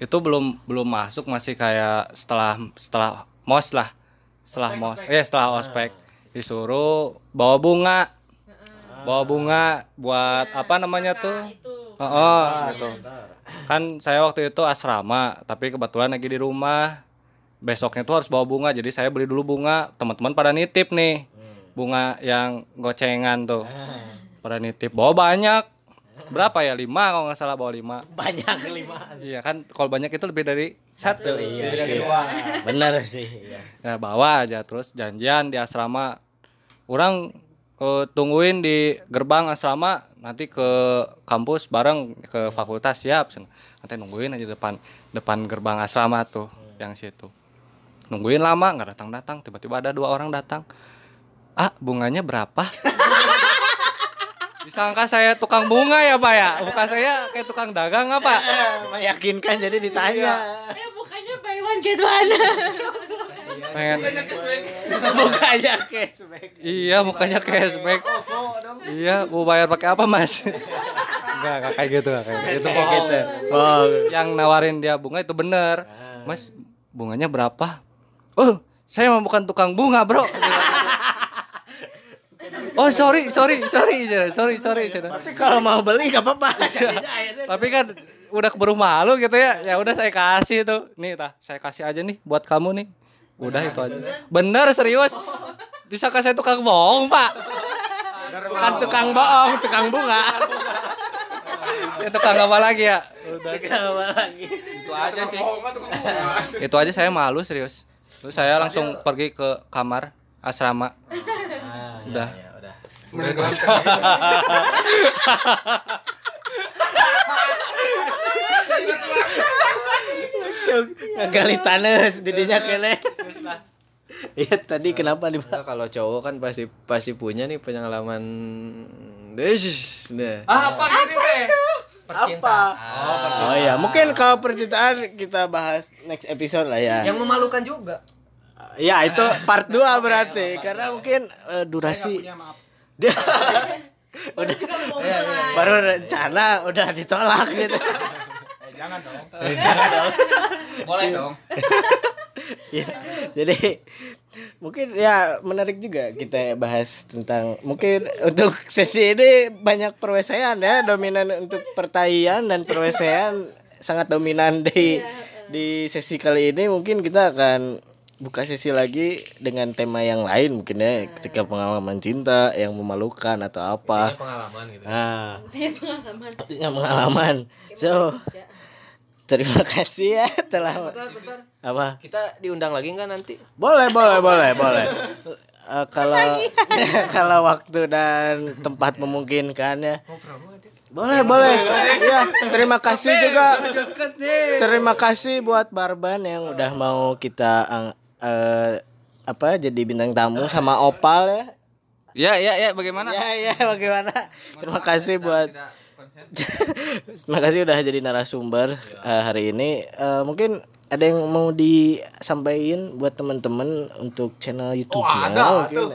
itu belum belum masuk masih kayak setelah setelah mos lah, setelah mos, eh setelah ospek disuruh bawa bunga, bawa bunga buat apa namanya tuh? Oh, oh gitu. Kan saya waktu itu asrama, tapi kebetulan lagi di rumah. Besoknya tuh harus bawa bunga, jadi saya beli dulu bunga. Teman-teman pada nitip nih, bunga yang gocengan tuh. (laughs) Pada nitip, bawa banyak. Berapa ya? Lima kalau nggak salah bawa lima. banyak lima (laughs) Iya kan, kalau banyak itu lebih dari satu. iya sih benar sih iya. Ya bawa aja terus janjian di asrama. Orang eh, tungguin di gerbang asrama nanti ke kampus bareng ke fakultas siap. Sen. Nanti nungguin aja depan depan gerbang asrama tuh yang situ. Nungguin lama nggak datang datang. Tiba-tiba ada dua orang datang. Ah bunganya berapa? Disangka saya tukang bunga ya pak ya? Bukan saya kayak tukang dagang apa? meyakinkan jadi ditanya Eh bukannya buy one get one. (laughs) Pengen bukannya (laughs) cashback Iya mukanya cashback. Iya mau bayar pakai apa mas? Enggak enggak kayak gitu enggak kayak gitu. kayak gitu oh Yang nawarin dia bunga itu bener. Mas bunganya berapa? Oh saya mah bukan tukang bunga bro. Oh sorry sorry sorry sorry sorry sorry. tapi kalau mau beli nggak apa-apa Tapi kan udah keburu malu gitu ya. Ya udah saya kasih tuh. Nih tah saya kasih aja nih buat kamu nih. Udah itu aja. Bener serius. Disangka saya tukang bohong pak. bukan tukang bohong tukang bunga. Saya tukang apa lagi ya? tukang apa lagi? Itu aja sih. Itu aja saya malu serius. Terus saya langsung pergi ke kamar asrama. Udah. ngegali tanah didinya kene (laughs) Iya tadi kenapa nih Nah, kalau cowok kan pasti pasti punya nih pengalaman. Nah. apa ini teh Percintaan. Oh iya mungkin kalau percintaan kita bahas next episode lah ya. Yang memalukan juga. Ya itu (laughs) part 2 berarti karena mungkin eh, durasi dia (laughs) udah. baru rencana udah ditolak gitu. Jangan dong. boleh dong Ya, jadi mungkin ya menarik juga kita bahas tentang mungkin untuk sesi ini banyak perwesean ya dominan untuk pertaian dan perwesean sangat dominan di di sesi kali ini. Mungkin kita akan buka sesi lagi dengan tema yang lain mungkin ya ketika pengalaman cinta yang memalukan atau apa. Pengalaman gitu. nah. Yang pengalaman. So terima kasih ya telah apa? Kita diundang lagi nggak nanti? boleh boleh boleh boleh. (laughs) Eh, kalau (laughs) kalau waktu dan tempat memungkinkan ya boleh boleh. Ya terima kasih juga. terima kasih buat Barban yang udah mau kita eh, eh, apa jadi bintang tamu sama Opal ya. Ya ya ya bagaimana? Ya ya bagaimana? Terima kasih buat (laughs) Terima kasih udah jadi narasumber eh, hari ini. Eh, mungkin ada yang mau disampaikan buat teman-teman untuk channel YouTube Oh, ada tuh.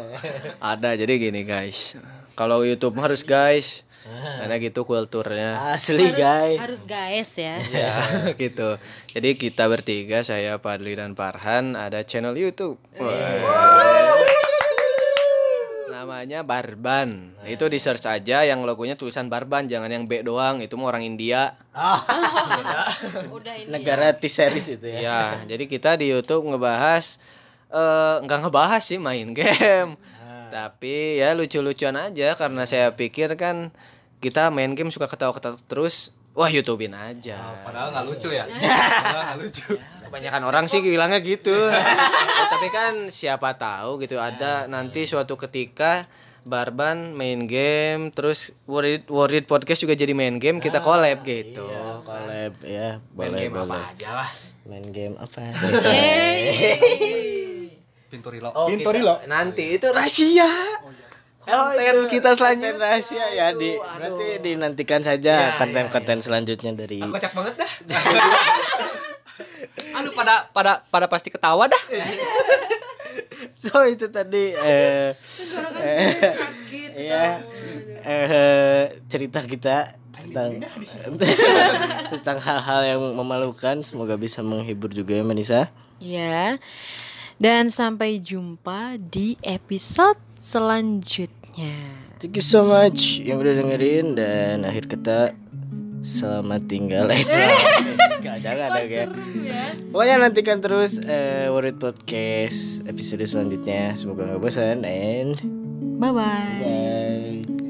Ada jadi gini guys. Kalau YouTube harus guys. Karena gitu kulturnya. Asli guys. Harus guys ya. Ya, (laughs) gitu. Jadi kita bertiga, saya Padli dan Parhan ada channel YouTube. Namanya Barban. Itu di search aja yang logonya tulisan Barban, jangan yang B doang. Itu mah orang India. (laughs) Udah ini. Negara T-series itu ya. Ya, jadi kita di YouTube ngebahas eh nggak ngebahas sih main game. Tapi ya lucu-lucuan aja karena saya pikir kan kita main game suka ketawa-ketawa terus. Wah, YouTubein aja. Padahal nggak lucu ya. (laughs) Padahal nggak lucu. Kebanyakan orang sih bilangnya gitu. Ya, (laughs) tapi kan siapa tahu gitu ada nanti suatu ketika Barban main game terus Worried, Worried Podcast juga jadi main game kita collab gitu. Collab ya, Main boleh game apa aja lah. Main game apa? (laughs) Pintu rilo. Oh, Pintu kita- Rilo. Nanti itu rahasia. Konten kita Konten selanjutnya. rahasia ya di berarti dinantikan saja konten-konten selanjutnya dari Kocak banget dah. (laughs) Aduh pada pada pada pasti ketawa dah. (laughs) (laughs) So itu tadi eh eh, (laughs) iya eh cerita kita tentang (laughs) tentang hal-hal yang memalukan semoga bisa menghibur juga ya Manisa. Ya. Dan sampai jumpa di episode selanjutnya. Thank you so much yang udah dengerin dan akhir kata selamat tinggal. Eh, (laughs) tinggal. Jangan ada ya. Pokoknya nantikan terus eh, Worried Podcast episode selanjutnya. Semoga nggak bosan and Bye bye. bye.